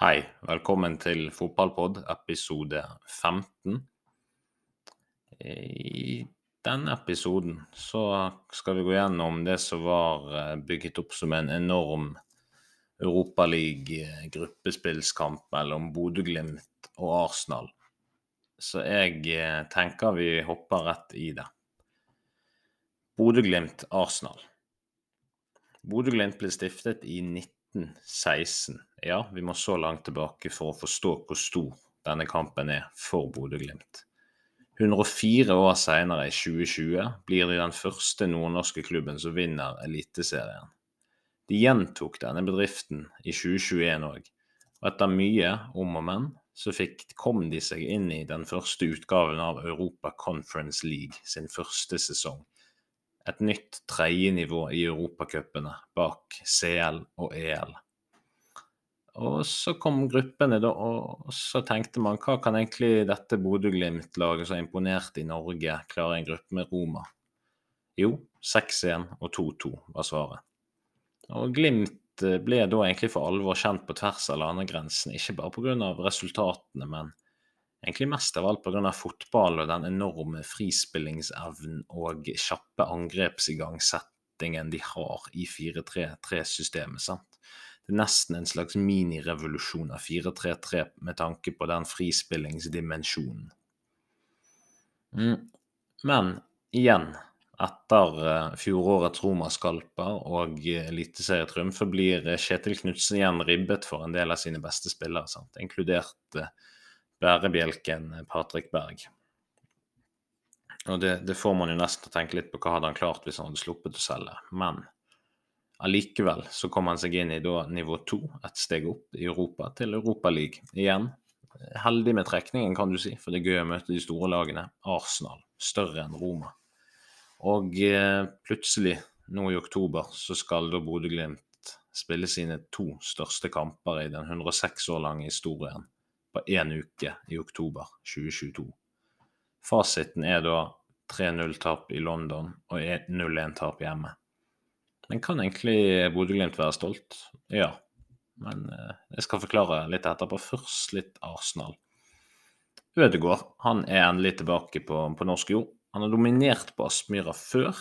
Hei, velkommen til Fotballpod episode 15. I denne episoden så skal vi gå gjennom det som var eh, bygget opp som en enorm Europaliga-gruppespillskamp mellom Bodø-Glimt og Arsenal. Så jeg eh, tenker vi hopper rett i det. Bodø-Glimt-Arsenal. Bodø-Glimt ble stiftet i 19 1916. Ja, vi må så langt tilbake for å forstå hvor stor denne kampen er for Bodø-Glimt. 104 år senere, i 2020, blir de den første nordnorske klubben som vinner Eliteserien. De gjentok denne bedriften i 2021 òg, og etter mye om og men, så fikk, kom de seg inn i den første utgaven av Europa Conference League sin første sesong et nytt tredjenivå i europacupene bak CL og EL. Og så kom gruppene, da, og så tenkte man hva kan egentlig dette Bodø-Glimt-laget som imponert i Norge, klare en gruppe med Roma? Jo, 6-1 og 2-2 var svaret. Og Glimt eh, ble da egentlig for alvor kjent på tvers av landegrensene, ikke bare pga. resultatene, men Egentlig mest av alt pga. fotball og den enorme frispillingsevnen og kjappe angrepsigangsettingen de har i 4-3-3-systemet. sant? Det er nesten en slags minirevolusjon av 4-3-3 med tanke på den frispillingsdimensjonen. Mm. Men igjen, etter uh, fjorårets Roma-skalper og uh, eliteserietriumfer, blir Kjetil Knutsen igjen ribbet for en del av sine beste spillere, sant? inkludert bærebjelken Patrick Berg. Og det, det, får man jo nesten å tenke litt på hva hadde han klart hvis han hadde sluppet å selge. Men allikevel så kom han seg inn i da nivå to, et steg opp i Europa, til Europaliga igjen. Heldig med trekningen, kan du si, for det er gøy å møte de store lagene. Arsenal, større enn Roma. Og eh, plutselig, nå i oktober, så skal da Bodø-Glimt spille sine to største kamper i den 106 år lange historien på én uke i oktober 2022. Fasiten er da 3-0-tap i London og 0-1-tap hjemme. Men kan egentlig Bodø-Glimt være stolt? Ja. Men eh, jeg skal forklare litt etterpå. Først litt Arsenal. Ødegaard han er endelig tilbake på, på norsk jord. Han har dominert på Aspmyra før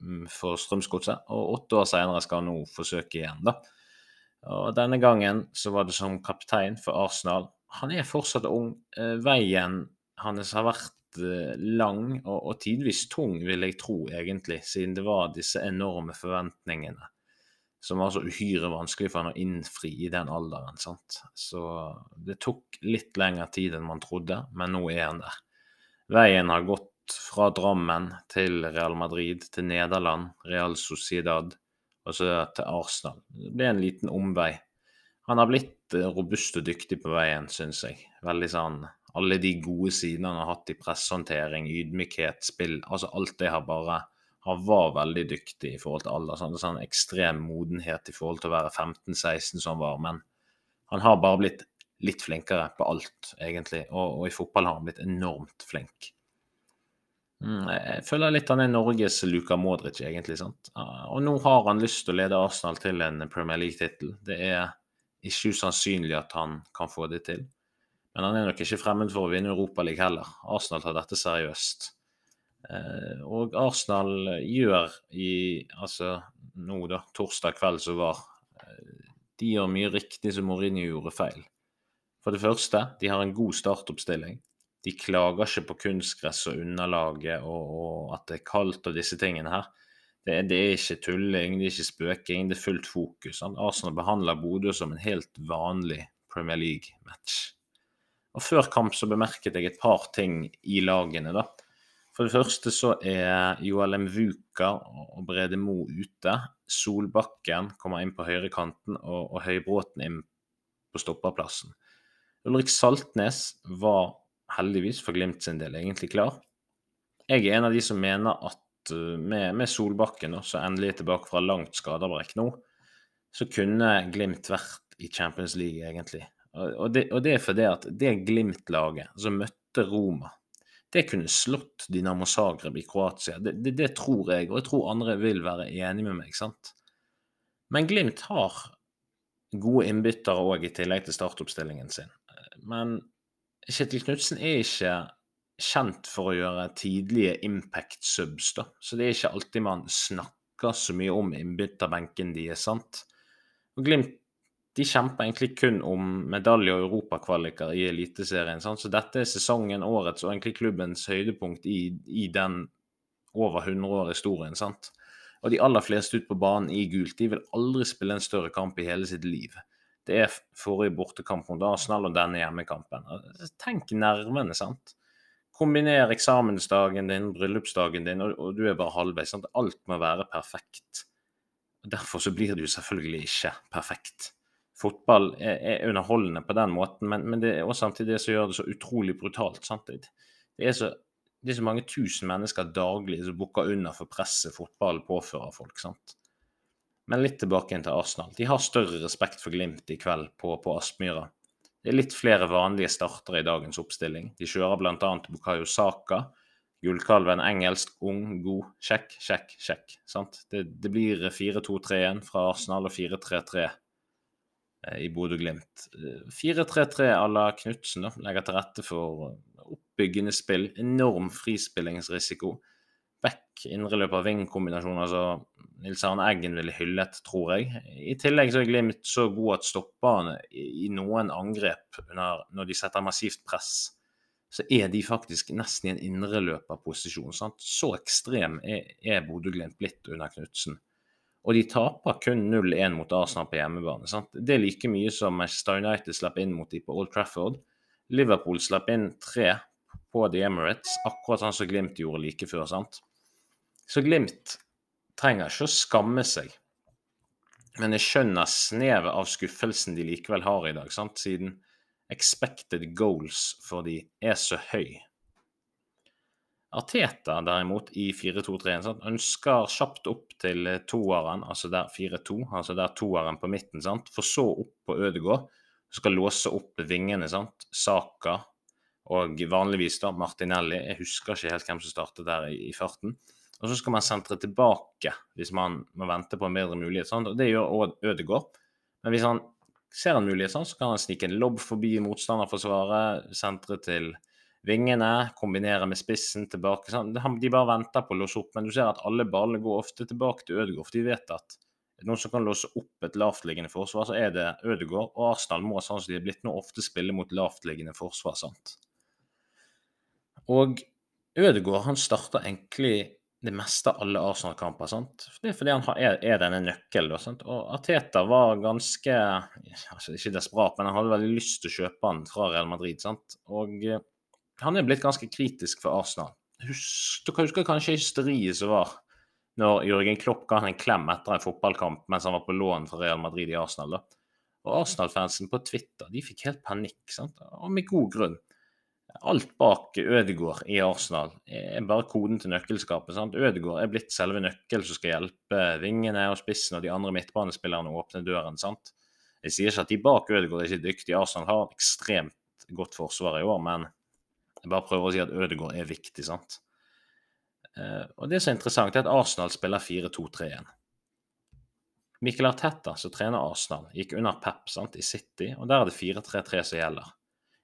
mm, for Strømsgodset, og åtte år senere skal han nå forsøke igjen. da. Og Denne gangen så var det som kaptein for Arsenal han er fortsatt ung. Eh, veien hans har vært eh, lang og, og, tidvis tung, vil jeg tro, egentlig, siden det var disse enorme forventningene som var så uhyre vanskelig for han å innfri i den alderen. sant? Så det tok litt lengre tid enn man trodde, men nå er han der. Veien har gått fra Drammen til Real Madrid, til Nederland, Real Sociedad og så til Arsenal. Det ble en liten omvei. Han har blitt eh, robust og dyktig på veien, syns jeg. Veldig sånn Alle de gode sidene han har hatt i presshåndtering, ydmykhet, spill Altså alt det har bare Han var veldig dyktig i forhold til alder. Sånn, sånn ekstrem modenhet i forhold til å være 15-16 som han var. Men han har bare blitt litt flinkere på alt, egentlig. Og, og i fotball har han blitt enormt flink. Mm, jeg føler litt han er Norges Luka Modric, egentlig. sant? Og nå har han lyst til å lede Arsenal til en Premier League-tittel. Det er ikke usannsynlig at han kan få det til. Men han er nok ikke fremmed for å vinne Europaligaen heller. Arsenal tar dette seriøst. Eh, og Arsenal gjør i Altså nå, da, torsdag kveld som var eh, De gjør mye riktig som Mourinho gjorde feil. For det første, de har en god startoppstilling. De klager ikke på kunstgress og underlaget og, og at det er kaldt og disse tingene her. Det, det, er ikke tulling, det er ikke spøking, det er fullt fokus. Arsenal behandler Bodø som en helt vanlig Premier League-match. Og Før kamp så bemerket jeg et par ting i lagene. da. For det første så er Joel Mvuka og Brede Mo ute. Solbakken kommer inn på høyrekanten, og, og Høybråten inn på stopperplassen. Ulrik Saltnes var heldigvis for Glimt sin del egentlig klar. Jeg er en av de som mener at Eh, med, med Solbakken, også endelig tilbake fra langt skadebrekk nå, så kunne Glimt vært i Champions League, egentlig. Og det, og det er fordi at det Glimt-laget som møtte Roma, det kunne slått Dinamo Zagreb i Kroatia. Det, det, det, tror jeg, og jeg tror andre vil være enig med meg. sant? Men Glimt har gode innbyttere òg, i tillegg til startoppstillingen sin. Men Kjetil Knutsen er ikke kjent for å gjøre tidlige impact subs, da. Så det er ikke alltid man snakker så mye om innbytterbenken er, sant. Og Glimt de kjemper egentlig kun om medalje- og europakvaliker i Eliteserien. Sant? Så dette er sesongen, årets og egentlig klubbens høydepunkt i, i den over 100 år historien. sant? Og de aller fleste ut på banen i gult de vil aldri spille en større kamp i hele sitt liv. Det er forrige bortekamp mot Arsenal og denne hjemmekampen. Tenk nervene, sant. Kombiner eksamensdagen din, bryllupsdagen din, og, og du er bare halvveis. Sant? Alt må være perfekt. Derfor så blir det jo selvfølgelig ikke perfekt. Fotball er, er underholdende på den måten, men, men, det er også samtidig det som gjør det så utrolig brutalt. Sant? Det er så det er så mange tusen mennesker daglig som bukker under for presset fotball påfører folk. sant? Men litt tilbake inn til Arsenal. De har større respekt for Glimt i kveld på, på Aspmyra. Det er litt flere vanlige startere i dagens oppstilling. De kjører bl.a. Bukayo Saka. Gullkalven engelsk, ung, god. Sjekk, sjekk, sjekk. Det, det blir 4-2-3-1 fra Arsenal og 4-3-3 eh, i Bodø-Glimt. 4-3-3 à la Knutsen legger til rette for oppbyggende spill. Enorm frispillingsrisiko. Back, indreløper, ving-kombinasjon. Altså Nils Arne Eggen ville hyllet, tror jeg. I tillegg så er Glimt så god at stopperne i noen angrep når de setter massivt press, så er de faktisk nesten i en indreløperposisjon. Så ekstrem er, er Bodø-Glimt blitt under Knutsen. Og de taper kun 0-1 mot Arsenal på hjemmebane. Sant? Det er like mye som Manchester United slapp inn mot dem på Old Trafford. Liverpool slapp inn tre på The Emirates, akkurat sånn som Glimt gjorde like før. sant? Så Glimt trenger ikke å skamme seg. Men jeg skjønner snevet av skuffelsen de likevel har i dag, sant? siden expected goals for de er så høy. Arteta derimot i 4-2-3 ønsker kjapt opp til toeren, altså der 4-2, altså der toeren på midten, sant? for så opp på Ødegård. Skal låse opp vingene, sant. Saka og vanligvis da Martinelli. Jeg husker ikke helt hvem som startet der i, i farten. Og så skal man sentre tilbake hvis man må vente på en bedre mulighet. Sant? Og Det gjør også Ødegaard. Men hvis han ser en mulighet, sant, så kan han snike en lobb forbi motstanderforsvaret, sentre til vingene, kombinere med spissen tilbake. Sant? De bare venter på å låse opp. Men du ser at alle ballene går ofte tilbake til Ødegaard, for de vet at noen som kan låse opp et lavtliggende forsvar, så er det Ødegaard. Og Arsenal må sånn som de er blitt nå, ofte spille mot lavtliggende forsvar. sant? Og Ødegaard han starter egentlig det meste av alle Arsenal-kamper. sant? Det er fordi han er, er denne nøkkelen. sant? Og Ateta var ganske altså Ikke desperat, men han hadde veldig lyst til å kjøpe han fra Real Madrid. sant? Og eh, han er blitt ganske kritisk for Arsenal. Husk, dere husker kanskje hysteriet som var når Jørgen Klopp ga han en klem etter en fotballkamp mens han var på lån fra Real Madrid i Arsenal. da. Og Arsenal-fansen på Twitter de fikk helt panikk, sant? og med god grunn. Alt bak Ødegaard i Arsenal er bare koden til nøkkelskapet. sant? Ødegaard er blitt selve nøkkelen som skal hjelpe vingene og spissen og de andre midtbanespillerne å åpne døren. sant? Jeg sier ikke at de bak Ødegaard er ikke dyktige. Arsenal har et ekstremt godt forsvar i år, men jeg bare prøver å si at Ødegaard er viktig. sant? Eh, og Det som er interessant, er at Arsenal spiller 4-2-3-1. Mikkel Arteta, som trener Arsenal, gikk under Pep sant, i City, og der er det 4-3-3 som gjelder.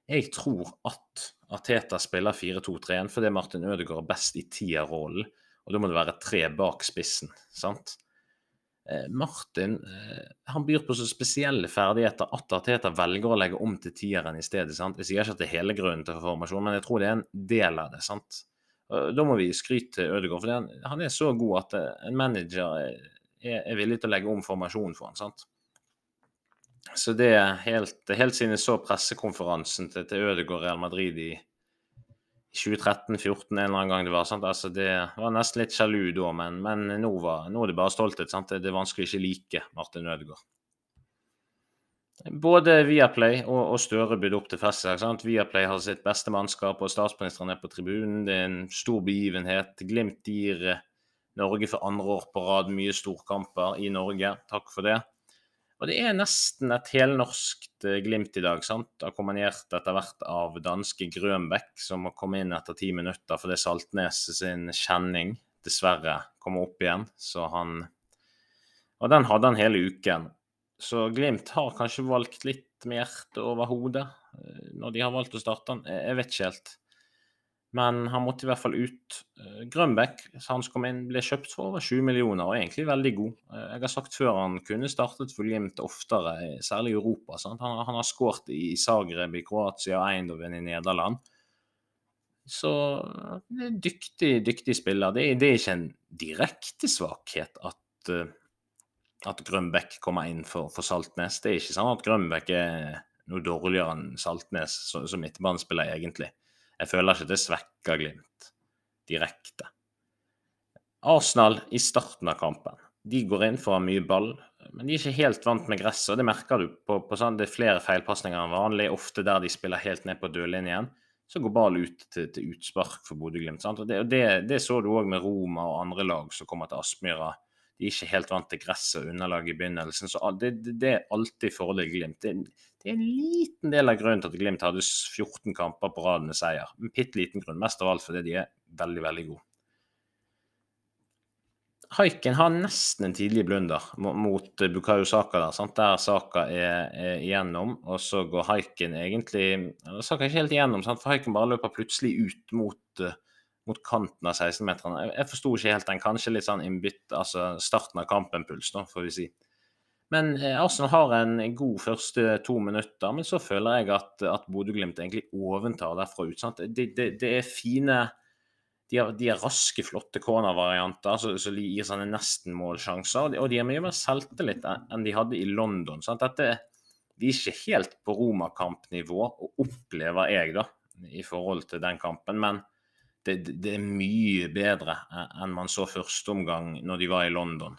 Jeg tror at Arteta spiller 4-2-3-1 fordi Martin Ødegaard er best i tierrollen, og da må det være tre bak spissen. sant? Eh, Martin eh, han byr på så spesielle ferdigheter at Arteta velger å legge om til tieren i stedet. sant? Jeg sier ikke at det er hele grunnen til formasjonen, men jeg tror det er en del av det. sant? Da må vi skryte til Ødegaard, for han, han er så god at en manager er, er villig til å legge om formasjonen for han, sant? Så det er helt, helt siden jeg så pressekonferansen til, til Ødegaard Real Madrid i 2013-2014 en eller annen gang det var. sant? Altså Det var nesten litt sjalu da, men, men nå, var, nå, er det bare stolthet. sant? Det er vanskelig å ikke like Martin Ødegaard. Både Viaplay og, og Støre bydde opp til fest. Viaplay har sitt beste mannskap, og statsministeren er på tribunen. Det er en stor begivenhet. Glimt gir eh, Norge for andre år på rad mye storkamper i Norge. Takk for det. Og det er nesten et helnorsk eh, Glimt i dag, sant? akkompagnert etter hvert av danske Grønbæk, som må komme inn etter ti minutter fordi Saltnes sin kjenning dessverre kommer opp igjen. Så han Og den hadde han hele uken. Så Glimt har kanskje valgt litt med hjertet over hodet eh, når de har valgt å starte han. Jeg vet ikke helt. Men han måtte i hvert fall ut. Eh, Grønbæk, han som kom inn, ble kjøpt for over 20 millioner og er egentlig veldig god. Eh, jeg har sagt før han kunne startet for Glimt oftere, særlig i Europa. Sant? Han, han har skåret i Zagreb i Kroatia Eindhoven i Nederland. Så er dyktig, dyktig spiller. Det er, det er ikke en direkte svakhet at at Grønbæk kommer inn for, for, Saltnes. Det er ikke sånn at Grønbæk er noe dårligere enn Saltnes som midtbanespiller, egentlig. Jeg føler ikke det svekker Glimt direkte. Arsenal i starten av kampen. De går inn for mye ball, men de er ikke helt vant med gresset. Det merker du på, på sånn, det er flere feilpasninger enn vanlig, ofte der de spiller helt ned på dødlinjen. Så går ball ut til, til utspark for Bodø-Glimt. Det, det, det, så du òg med Roma og andre lag som kommer til Aspmyra de er ikke helt vant til gresset og underlag i begynnelsen. Så det, det, det er alltid fordel Glimt. Det, det, er en liten del av grunnen til at Glimt hadde 14 kamper på rad med seier. En bitte liten grunn, mest av alt fordi de er veldig, veldig gode. Haiken har nesten en tidlig blunder mot Bukayo Saka. Der sant? Der Saka er, er, igjennom, og så går Haiken egentlig Saka er ikke helt igjennom, sant? for Haiken bare løper plutselig ut mot uh, mot kanten av 16-meterne. Jeg, jeg forsto ikke helt den. Kanskje litt sånn innbytt, altså starten av kampen-puls, får vi si. Men eh, Arsenal har en god første to minutter, men så føler jeg at, at Bodø-Glimt egentlig overtar derfra ut. sant? Det, de, de er fine de har, de har, raske, flotte corner-varianter som så, så gir sånne nesten-målsjanser. Og de har mye mer selvtillit enn de hadde i London. Sant? Dette, de er ikke helt på romakampnivå, opplever jeg, da, i forhold til den kampen. Men det, det, er mye bedre enn man så første omgang når de var i London.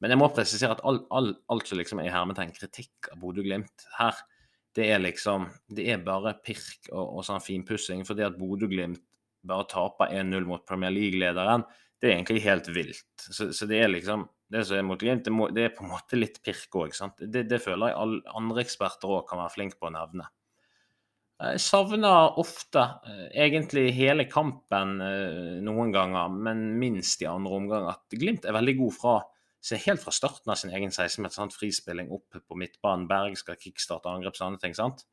Men jeg må presisere at alt all, alt som liksom er i hermetegn kritikk av Bodø-Glimt her, det er liksom Det er bare pirk og, og sånn finpussing. For det at Bodø-Glimt bare taper 1-0 mot Premier League-lederen, det er egentlig helt vilt. Så, så, det er liksom Det som er mot Glimt, det, må, det er på en måte litt pirk òg. Det, det føler jeg alle andre eksperter òg kan være flinke på å nevne. Jeg savner ofte eh, egentlig hele kampen eh, noen ganger, men minst i andre omgang, at Glimt er veldig god fra se helt fra starten av sin egen 16-meter, frispilling opp på midtbanen, Berg skal kickstarte angrep, og sånne ting. sant?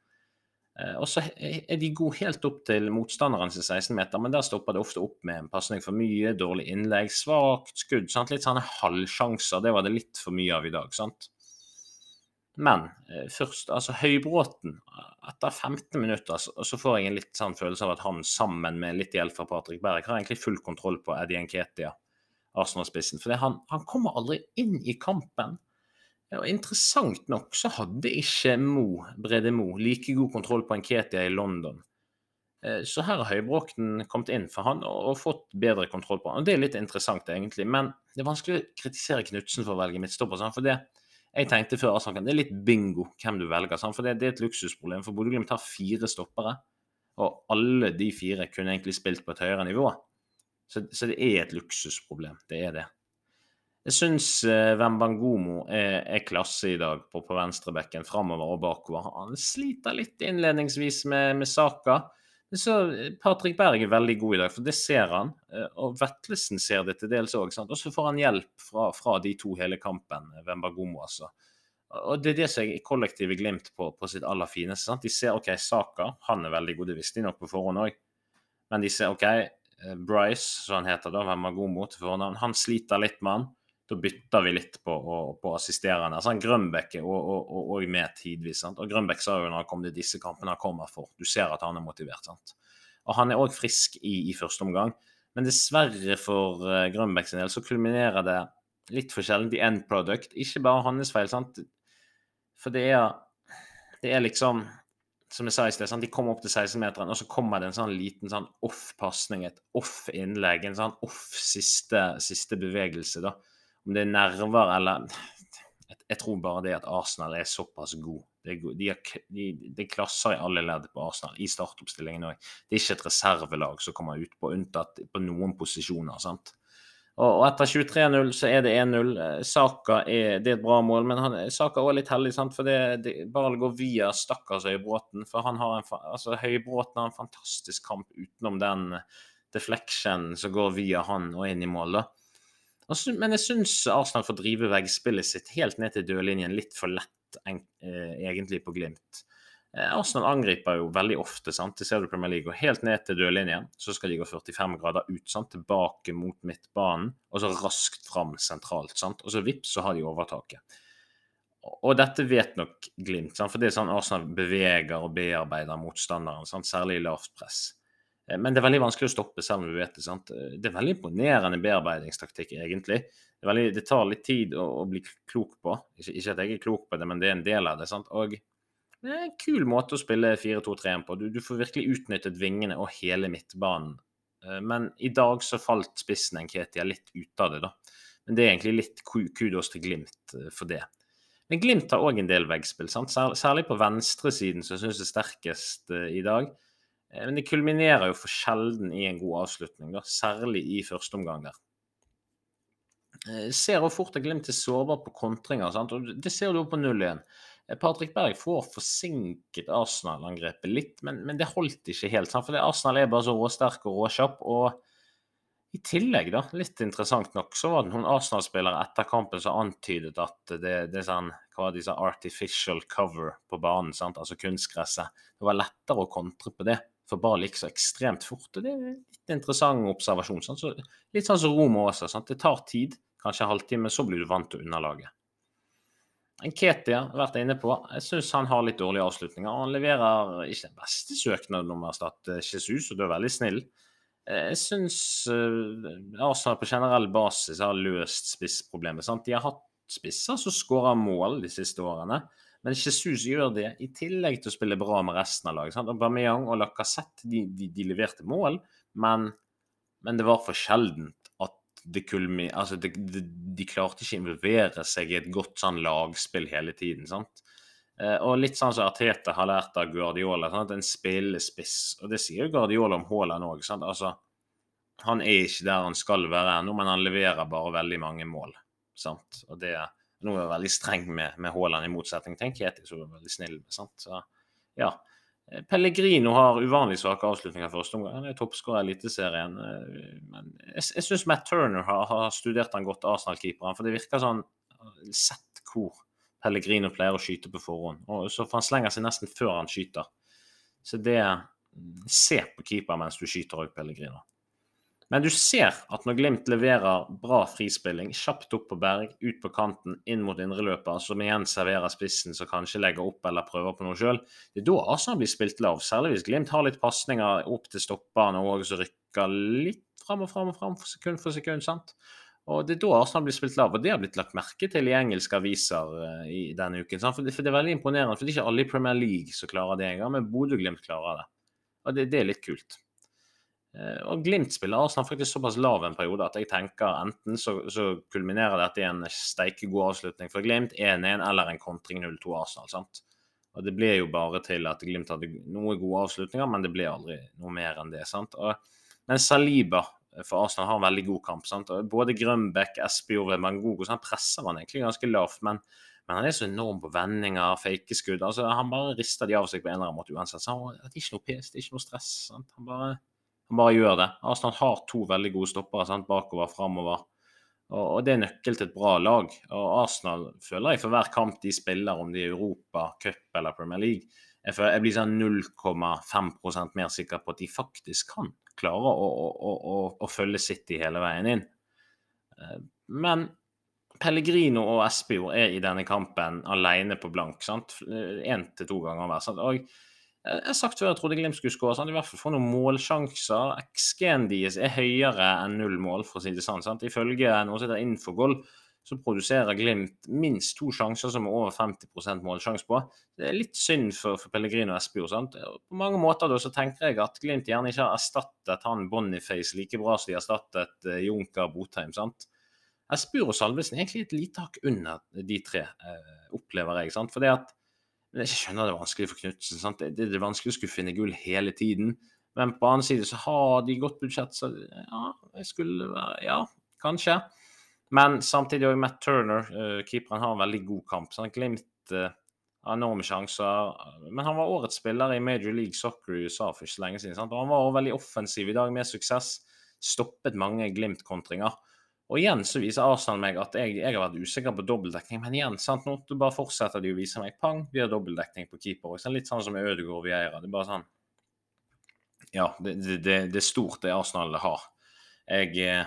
Eh, og så er de gode helt opp til motstanderen sin 16-meter, men der stopper det ofte opp med en pasning for mye, dårlig innlegg, svakt skudd. sant? Litt sånne halvsjanser. Det var det litt for mye av i dag. sant? Men eh, først, altså Høybråten. Etter 15 minutter så, så får jeg en litt sånn følelse av at han sammen med litt hjelp fra Patrick Berg har egentlig full kontroll på Eddie Nketia, Arsenal-spissen. For han, han, kommer aldri inn i kampen. Og Interessant nok så hadde ikke Mo, Brede Mo like god kontroll på Nketia i London. Eh, så her har Høybråkten kommet inn for han og, fått bedre kontroll på han. Og Det er litt interessant, egentlig. Men det er vanskelig å kritisere Knutsen for å velge midtstopper. For det, jeg tenkte før Arsenal Det er litt bingo hvem du velger. For det, det, er et luksusproblem. For Bodø-Glimt har fire stoppere, og alle de fire kunne egentlig spilt på et høyere nivå. Så, så det er et luksusproblem. Det er det. Jeg syns uh, Wembangomo er, er, klasse i dag på, på venstrebekken, framover og bakover. Han sliter litt innledningsvis med, med Saka. Så eh, Patrick Berg er veldig god i dag, for det ser han. Eh, og Vetlesen ser det til dels òg. Og så får han hjelp fra, fra, de to hele kampen, Wembagomo altså. Og det er det som er kollektivet Glimt på, på sitt aller fineste. Sant? De ser OK, Saka han er veldig god, det visste de nok på forhånd òg. Men de ser OK, eh, Bryce, som han heter da, hvem Wembagomo til fornavn, han sliter litt med han da bytter vi litt på, på assisterende. Altså, Grønbekk er òg med tidvis. Sant? Og Grønbekk sa jo når han kom til disse kampene han kommer for. Du ser at han er motivert. sant? Og han er òg frisk i, i, første omgang. Men dessverre for uh, Grønbekk sin del så kulminerer det litt for sjelden i end product. Ikke bare hans feil, sant. For det er, det er liksom som jeg sa i sted, sant? de kommer opp til 16-meteren, og så kommer det en sånn liten sånn off-pasning, et off-innlegg, en sånn off siste, siste bevegelse. da om det er nerver eller Jeg tror bare det at Arsenal er såpass god. Det er, de er, de, de klasser i alle ledd på Arsenal, i startoppstillingen òg. Det er ikke et reservelag som kommer utpå, unntatt på noen posisjoner. sant? Og, etter 23-0 så er det 1-0. Saka er, det er et bra mål, men han, Saka er også litt heldig, sant? for det, det ballen går via stakkars Høybråten. For han har en, altså Høybråten har en fantastisk kamp utenom den deflection som går via han og inn i mål. da. Men jeg syns Arsenal får drive veggspillet sitt helt ned til dødlinjen litt for lett. eh, egentlig på Glimt. Eh, Arsenal angriper jo veldig ofte, sant? det ser du Premier League. og Helt ned til dørlinjen så skal de gå 45 grader ut, sant? tilbake mot midtbanen, og så raskt fram sentralt. sant? Og så vips, så har de overtaket. Og dette vet nok Glimt, sant? for det er sånn Arsenal beveger og bearbeider motstanderen, sant? særlig i lavt press. Eh, men det er veldig vanskelig å stoppe, selv om du vet det. sant? Eh, det er veldig imponerende bearbeidingstaktikk, egentlig. Det, veldig, det tar litt tid å, å, bli klok på. Ikke, ikke, at jeg er klok på det, men det er en del av det. sant? Og det er en kul måte å spille 4-2-3-1 på. Du, du, får virkelig utnyttet vingene og hele midtbanen. Eh, men i dag så falt spissen Nketia litt ut av det, da. Men det er egentlig litt kudos til Glimt for det. Men Glimt har òg en del veggspill, sant? særlig på venstresiden, som jeg syns er sterkest uh, i dag. Men det kulminerer jo for sjelden i en god avslutning, da, særlig i første omgang der. Jeg ser hvor fort Glimt er sårbar på kontringer, sant? og det ser du på 0-1. Patrick Berg får forsinket Arsenal-angrepet litt, men, men, det holdt ikke helt. Sant? For Arsenal er bare så råsterk og råkjapp. og i tillegg, da, litt interessant nok, så var det noen Arsenal-spillere etter kampen som antydet at det, det er sånn hva de sa, artificial cover på banen, sant? altså kunstgresset. Det var lettere å kontre på det, for bare gikk så ekstremt fort. og Det er litt interessant observasjon. Sant? Så, litt sånn som Roma også. Sant? Det tar tid, kanskje en halvtime, så blir du vant til underlaget. Nketia har vært inne på. Jeg syns han har litt dårlige avslutninger. Han leverer ikke den beste søknaden om å erstatte Jesus, og du er veldig snill. Eh, jeg syns uh, Arsenal på generell basis har løst spissproblemet. Sant? De har hatt spisser som skårer mål de siste årene, men Jesus gjør det i tillegg til å spille bra med resten av laget. Sant? Aubameyang og Lacassette de, de, de, leverte mål, men, men, det var for sjeldent kulmi... Altså, de, de, klarte ikke å involvere seg i et godt sånn lagspill hele tiden. sant? Eh, og litt sånn som Arteta har lært av Guardiola. Sant? En spillespiss. Og det sier Guardiola om Haaland òg. Altså, han er ikke der han skal være ennå, men han leverer bare veldig mange mål. Sant? Og det Nå er jeg veldig streng med, med Haaland, i motsetning til Ketil, som er veldig snill. Sant? Så, ja. Pellegrino har uvanlig svake avslutninger første omgang. Han er toppskårer i Eliteserien. Eh, men jeg, jeg syns Matt Turner har, har studert han godt, Arsenal-keeperen. For det virker sånn Sett hvor Pellegrino pleier å skyte på forhånd. Og så for Han slenger seg nesten før han skyter. Så det Se på keeper mens du skyter òg, Pellegrino. Men du ser at når Glimt leverer bra frispilling, kjapt opp på Berg, ut på kanten, inn mot indreløper, som igjen serverer spissen, som kanskje legger opp eller prøver på noe sjøl, det er da Arsenal blir spilt lav. Særlig hvis Glimt har litt pasninger opp til stopperne og så rykker litt fram og fram og fram for sekund for sekund. sant? Og Det er da Arsenal blir spilt lav, og det har blitt lagt merke til i engelske aviser uh, i denne uken. For det, for det, er veldig imponerende, for det er ikke alle i Premier League som klarer det engang, men Bodø-Glimt klarer det. Og det, det, er litt kult. Uh, og Glimt spiller Arsenal faktisk såpass lav en periode at jeg tenker enten så, så kulminerer dette i en steike god avslutning for Glimt, 1-1, eller en kontring 0-2 Arsenal. sant? Og Det ble jo bare til at Glimt hadde noen gode avslutninger, men det ble aldri noe mer enn det. sant? Og, men Saliba for Arsenal har en veldig god kamp. Sant? Både Grønbæk, Espejord og Mangogo så han presser han egentlig ganske lavt. Men, men, han er så enorm på vendinger, fakeskudd. Altså, han bare rister de av seg på en eller annen måte uansett. Så han, det er ikke noe pes, det er ikke noe stress. Sant? Han, bare, han bare gjør det. Arsenal har to veldig gode stoppere sant? bakover, framover. Og, og, det er nøkkel til et bra lag. Og Arsenal føler jeg for hver kamp de spiller, om de er Europa, cup eller Premier League, jeg, føler, jeg blir sånn 0,5% mer sikker på at de faktisk kan klare å, å, å, å følge City hele veien inn. Eh, men Pellegrino og Espejord er i denne kampen alene på blank. Én til to ganger hver. Og jeg har sagt før jeg trodde Glimt skulle skåre. Sant? I hvert fall få noen målsjanser. XG-en deres er høyere enn null mål, for å si det sånn. sant? Ifølge noe som heter Infogol, så produserer Glimt minst to sjanser som er over 50% målsjanse på. Det er litt synd for, for Pellegrino og sant? På mange måter da, så tenker jeg at Glimt gjerne ikke har erstattet han Boniface like bra som de har erstattet uh, Junker Botheim. sant? Espio og Salvesen er egentlig et lite hakk under de tre, uh, opplever jeg. sant? Fordi det at Jeg skjønner det er vanskelig for Knutsen. Det, det, er vanskelig å skulle finne gull hele tiden. Men på annen side så har de godt budsjett, så ja, jeg skulle være Ja, kanskje. Men samtidig òg Matt Turner, uh, keeperen, har en veldig god kamp. Så han Glimt uh, enorme sjanser. Men han var årets spiller i Major League Soccer i USA for ikke så lenge siden. Sant? Og han var også veldig offensiv i dag, med suksess. Stoppet mange Glimt-kontringer. Og igjen så viser Arsenal meg at jeg, jeg har vært usikker på dobbeltdekning, men igjen, sant, nå bare fortsetter de å vise meg pang, vi har dobbeltdekning på keeper. Sånn, litt sånn som Ødegaard og Vieira. Det er bare sånn Ja, det, det, det, er stort, det Arsenal har. Jeg, eh,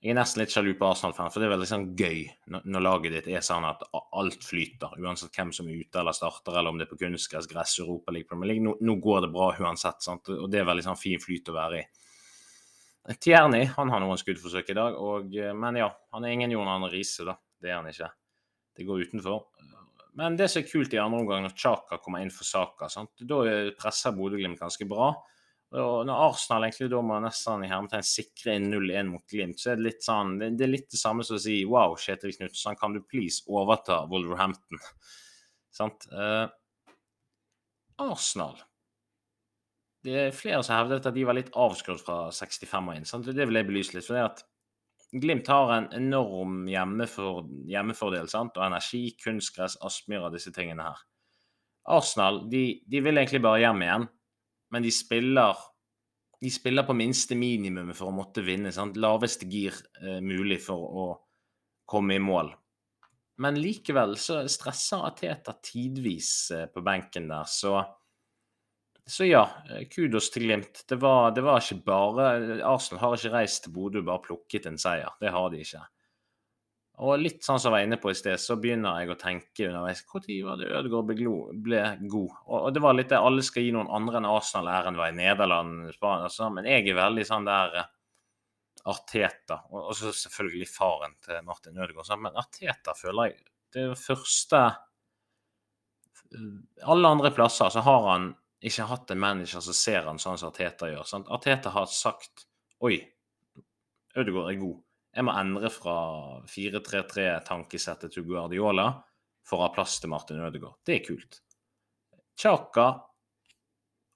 jeg er nesten litt sjalu på Arsenal-fan, for det er veldig sånn gøy når, når, laget ditt er sånn at alt flyter, uansett hvem som er ute eller starter, eller om det er på kunstgress, gress, Europa League, Premier League. Nå, nå, går det bra uansett, sant? og det er veldig sånn fin flyt å være i. Tierney han har noen skuddforsøk i dag, og, eh, men ja, han er ingen Jon Arne Riise, da. Det er han ikke. Det går utenfor. Men det som er kult i andre omgang, når Chaka kommer inn for Saka, sant? da presser Bodø-Glimt ganske bra. Og når Arsenal egentlig da må nesten i hermetegn sikre 0-1 mot Glimt, så er det litt sånn det, er litt det samme som å si Wow, Kjetil Knutsen, kan du please overta Wolverhampton? Sant? Eh, Arsenal det er flere som hevdet at de var litt avskrudd fra 65 og inn. Sant? Det vil jeg belyse litt. for det at Glimt har en enorm hjemmefor, hjemmefordel sant? og energi, kunstgress, Aspmyra, disse tingene her. Arsenal de, de, vil egentlig bare hjem igjen, men de spiller, de spiller på minste minimum for å måtte vinne. Sant? Laveste gir eh, mulig for å komme i mål. Men likevel så stresser Ateta tidvis eh, på benken der, så så ja, eh, kudos til Glimt. Det var, det var, ikke bare Arsenal har ikke reist til Bodø bare plukket en seier. Det har de ikke. Og litt sånn som jeg var inne på i sted, så begynner jeg å tenke underveis Når var det Ødegaard ble god? Og, det var litt det alle skal gi noen andre enn Arsenal æren var i Nederland, Spania, sånn, men jeg er veldig sånn der eh, Arteta, og så selvfølgelig faren til Martin Ødegaard, sånn, men Arteta føler jeg Det første Alle andre plasser så har han ikke hatt en manager som ser han sånn som Arteta gjør. Sant? Arteta har sagt Oi, Ødegaard er god. Jeg må endre fra 4-3-3-tankesettet til Guardiola for å ha plass til Martin Ødegaard. Det er kult. Chaka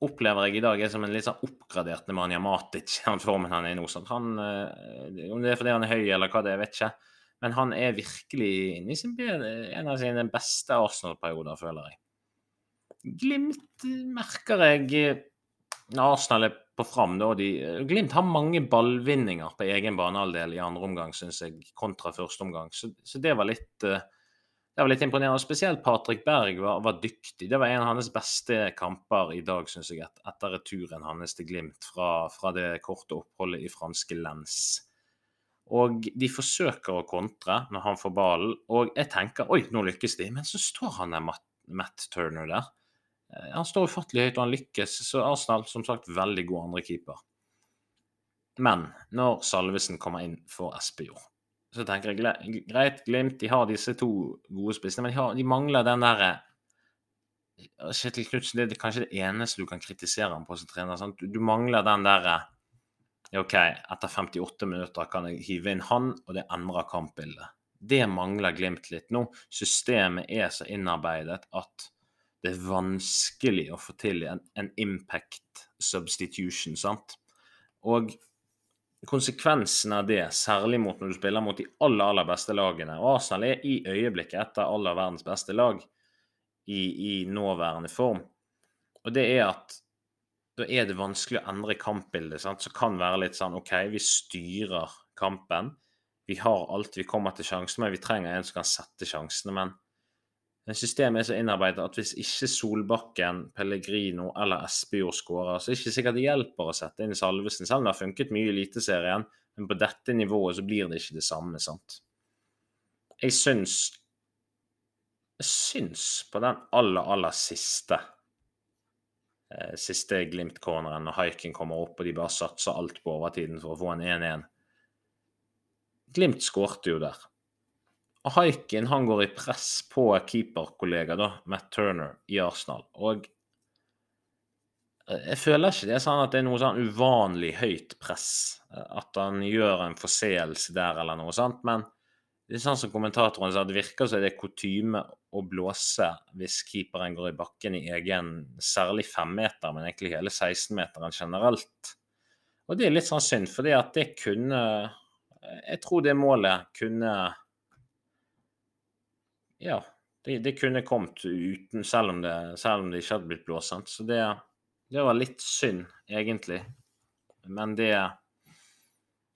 opplever jeg i dag er som en litt sånn oppgradert Nemanja Matic, den formen han er i nå. Sant? Han, eh, om det er fordi han er høy eller hva det er, vet ikke. Men han er virkelig inne i sin, en av sine beste Arsenal-perioder, føler jeg. Glimt merker jeg når Arsenal er på fram. De, Glimt har mange ballvinninger på egen banehalvdel i andre omgang, syns jeg, kontra første omgang. Så, så det, var litt, det, var litt, imponerende. Spesielt Patrick Berg var, var, dyktig. Det var en av hans beste kamper i dag, syns jeg, etter returen hans til Glimt fra, fra, det korte oppholdet i franske Lens. Og de forsøker å kontre når han får ballen, og jeg tenker oi, nå lykkes de. Men så står han der, Matt, Matt Turner der. Eh, han står ufattelig høyt, og han lykkes. Så Arsenal, som sagt, veldig god andrekeeper. Men når Salvesen kommer inn for Espejord, så tenker jeg greit, Glimt de har disse to gode spissene, men de, har, de mangler den derre eh, Kjetil Knutsen, det er kanskje det eneste du kan kritisere ham på som trener. Sant? Du, mangler den derre OK, etter 58 minutter kan jeg hive inn han, og det endrer kampbildet. Det mangler Glimt litt nå. Systemet er så innarbeidet at det er vanskelig å få til en, en impact substitution, sant? Og konsekvensen av det, særlig mot når du spiller mot de aller, aller beste lagene og Arsenal er i øyeblikket et av aller verdens beste lag i, i nåværende form. Og det er at da er det vanskelig å endre kampbildet. Sant? Så kan være litt sånn OK, vi styrer kampen. Vi har alt, vi kommer til sjansene, men vi trenger en som kan sette sjansene. Men Systemet er så innarbeidet at hvis ikke Solbakken, Pellegrino eller Espejord skårer, så er det ikke sikkert det hjelper å sette inn Salvesen, selv om det har funket mye i Eliteserien. Men på dette nivået så blir det ikke det samme, sant. Jeg syns Jeg syns på den aller, aller siste eh, siste Glimt-corneren, når Haiken kommer opp og de bare satser alt på overtiden for å få en 1-1 Glimt skårte jo der. Haikin han går i press på keeperkollega da, Matt Turner i Arsenal. Og jeg føler ikke det er sånn at det er noe sånn uvanlig høyt press. At han gjør en forseelse der eller noe sånt. Men det er sånn som kommentatoren sa, det virker som det er kutyme å blåse hvis keeperen går i bakken i egen særlig femmeter, men egentlig hele 16-meteren generelt. Og det er litt sånn synd, fordi at det kunne Jeg tror det målet kunne ja, det, det, kunne kommet uten, selv om det, selv om det ikke hadde blitt blåsendt. Så det, det, var litt synd, egentlig. Men det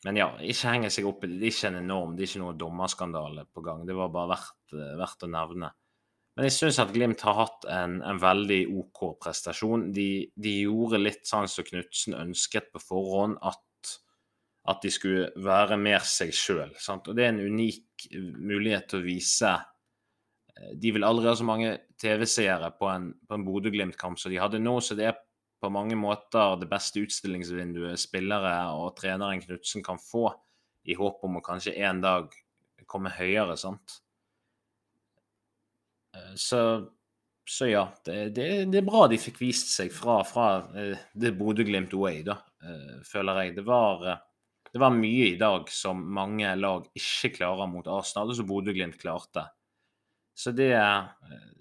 men ja, ikke henge seg opp i det. Er ikke en enorm, det er ikke noe dommerskandale på gang. Det var bare verdt, verdt å nevne. Men jeg syns at Glimt har hatt en, en veldig OK prestasjon. De, de, gjorde litt sånn som Knutsen ønsket på forhånd, at, at de skulle være mer seg sjøl. Og det er en unik mulighet til å vise eh, De vil aldri ha så mange TV-seere på en, på en Bodø-Glimt-kamp som de hadde nå, så det er på mange måter det beste utstillingsvinduet spillere og treneren Knutsen kan få, i håp om å kanskje en dag komme høyere. sant? Eh, så, så ja, det, det, det, er bra de fikk vist seg fra, fra uh, det Bodø-Glimt Way, da, uh, føler jeg. Det var, det var, mye i dag som mange lag ikke klarer mot Arsenal, og som Bodø-Glimt klarte. Så det,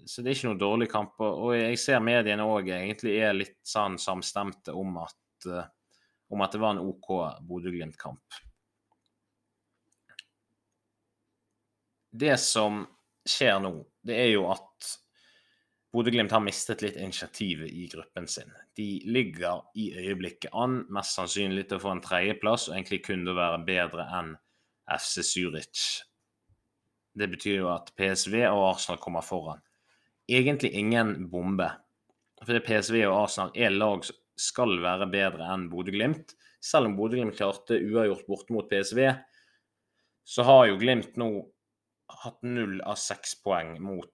så det, er ikke noe dårlig kamp. Og jeg ser mediene òg egentlig er litt sånn samstemte om at, om at det var en OK Bodø-Glimt-kamp. Det som skjer nå, det er jo at Bodø-Glimt har mistet litt initiativet i gruppen sin. De ligger i øyeblikket an, mest sannsynlig til å få en tredjeplass, og egentlig kunne være bedre enn FC Zürich. Det betyr jo at PSV og Arsenal kommer foran. Egentlig ingen bombe. Fordi PSV og Arsenal er lag som skal være bedre enn Bodø-Glimt. Selv om Bodø-Glimt klarte uavgjort borte mot PSV, så har jo Glimt nå hatt null av seks poeng mot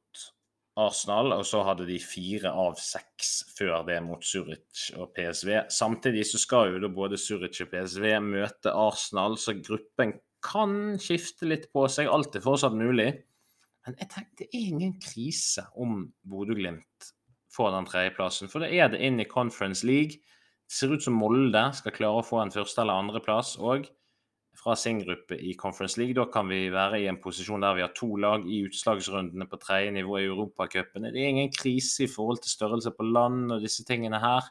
Arsenal, og så hadde de fire av seks før det mot Zurich og PSV. Samtidig så skal jo da både Zurich og PSV møte Arsenal, så gruppen kan skifte litt på seg. Alt er fortsatt mulig. Men jeg tenker det er ingen krise om Bodø-Glimt får den tredjeplassen, for det er det inn i Conference League. Det ser ut som Molde skal klare å få en første- eller andreplass òg fra sin gruppe i Conference League. Da kan vi være i en posisjon der vi har to lag i utslagsrundene på tredje nivå i Europacupen. Det er ingen krise i forhold til størrelse på land og disse tingene her.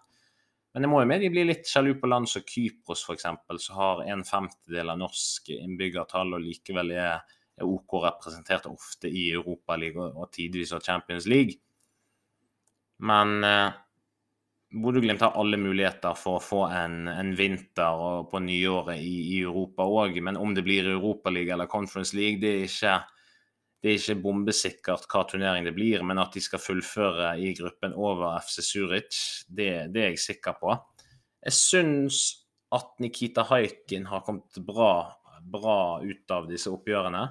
Men det må jo med de blir litt sjalu på land som Kypros f.eks., som har en femtedel av norsk innbyggertall og likevel er, er OK representert ofte i Europaligaen og tidvis av Champions League. Men eh, Bodø-Glimt har alle muligheter for å få en, en vinter på nyåret i, i Europa òg. Men om det blir Europaliga eller Conference League, det er, ikke, det er ikke bombesikkert hva turnering det blir. Men at de skal fullføre i gruppen over FC Zurich, det, det er jeg sikker på. Jeg syns at Nikita Haikin har kommet bra, bra ut av disse oppgjørene.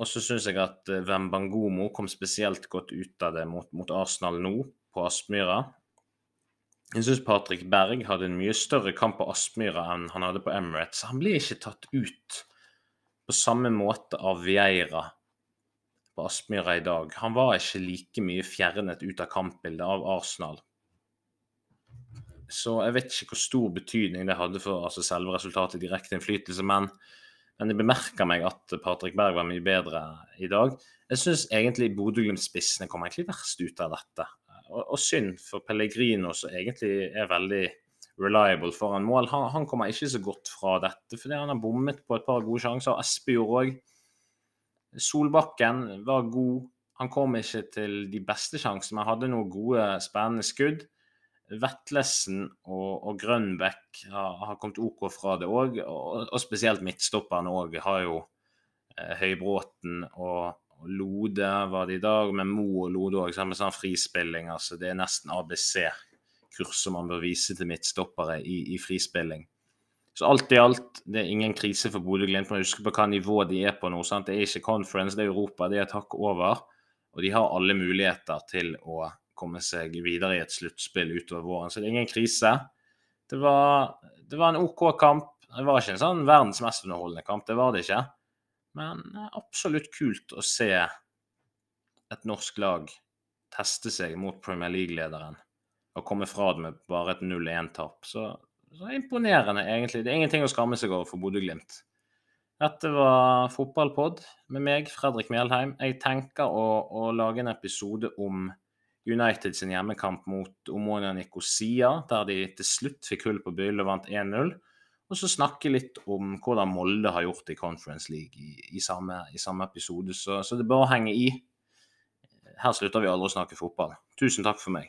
Og så syns jeg at Wembangomo kom spesielt godt ut av det mot, mot Arsenal nå, på Aspmyra. Jeg syns Patrick Berg hadde en mye større kamp på Aspmyra enn han hadde på Emirates. Han ble ikke tatt ut samme måte av Vieira på Aspmyra i dag. Han var ikke like mye fjernet ut av kampbildet av Arsenal. Så jeg vet ikke hvor stor betydning det hadde for altså selve resultatet direkte innflytelse, men, men jeg bemerker meg at Patrick Berg var mye bedre i dag. Jeg syns egentlig Bodø-Glimt-spissene kom egentlig verst ut av dette. Og, og synd for Pellegrino, som egentlig er veldig reliable foran mål. Han, han, kommer ikke så godt fra dette, fordi han har bommet på et par gode sjanser. Espejord òg. Solbakken var god. Han kom ikke til de beste sjansene, men hadde noen gode, spennende skudd. Vetlesen og, og Grønbæk har, har, kommet OK fra det òg, og, og, spesielt midtstopperne òg har jo eh, Høybråten og, og Lode var det i dag, med Mo og Lode òg, med sånn frispilling. altså Det er nesten ABC-kurs som man bør vise til midtstoppere i, i, frispilling. Så alt i alt, det er ingen krise for Bodø-Glimt. Man husker på hva nivå de er på nå. sant? Det er ikke conference, det er Europa, det er et hakk over. Og de har alle muligheter til å komme seg videre i et sluttspill utover våren. Så det er ingen krise. Det var, det var en OK kamp. Det var ikke en sånn verdens mest underholdende kamp, det var det ikke. Men absolutt kult å se et norsk lag teste seg mot Premier League-lederen og komme fra det med bare et 0-1-tap. Så, så imponerende, egentlig. Det er ingenting å skamme seg over for Bodø-Glimt. Dette var Fotballpod med meg, Fredrik Mjelheim. Jeg tenker å, å lage en episode om United sin hjemmekamp mot Omonia Nikosia, der de til slutt fikk hull på byllen og vant 1-0 og så snakke litt om hvordan Molde har gjort det i Conference League i, i, samme, i samme, episode. Så, så det å henge i. Her slutter vi aldri å snakke fotball. Tusen takk for meg.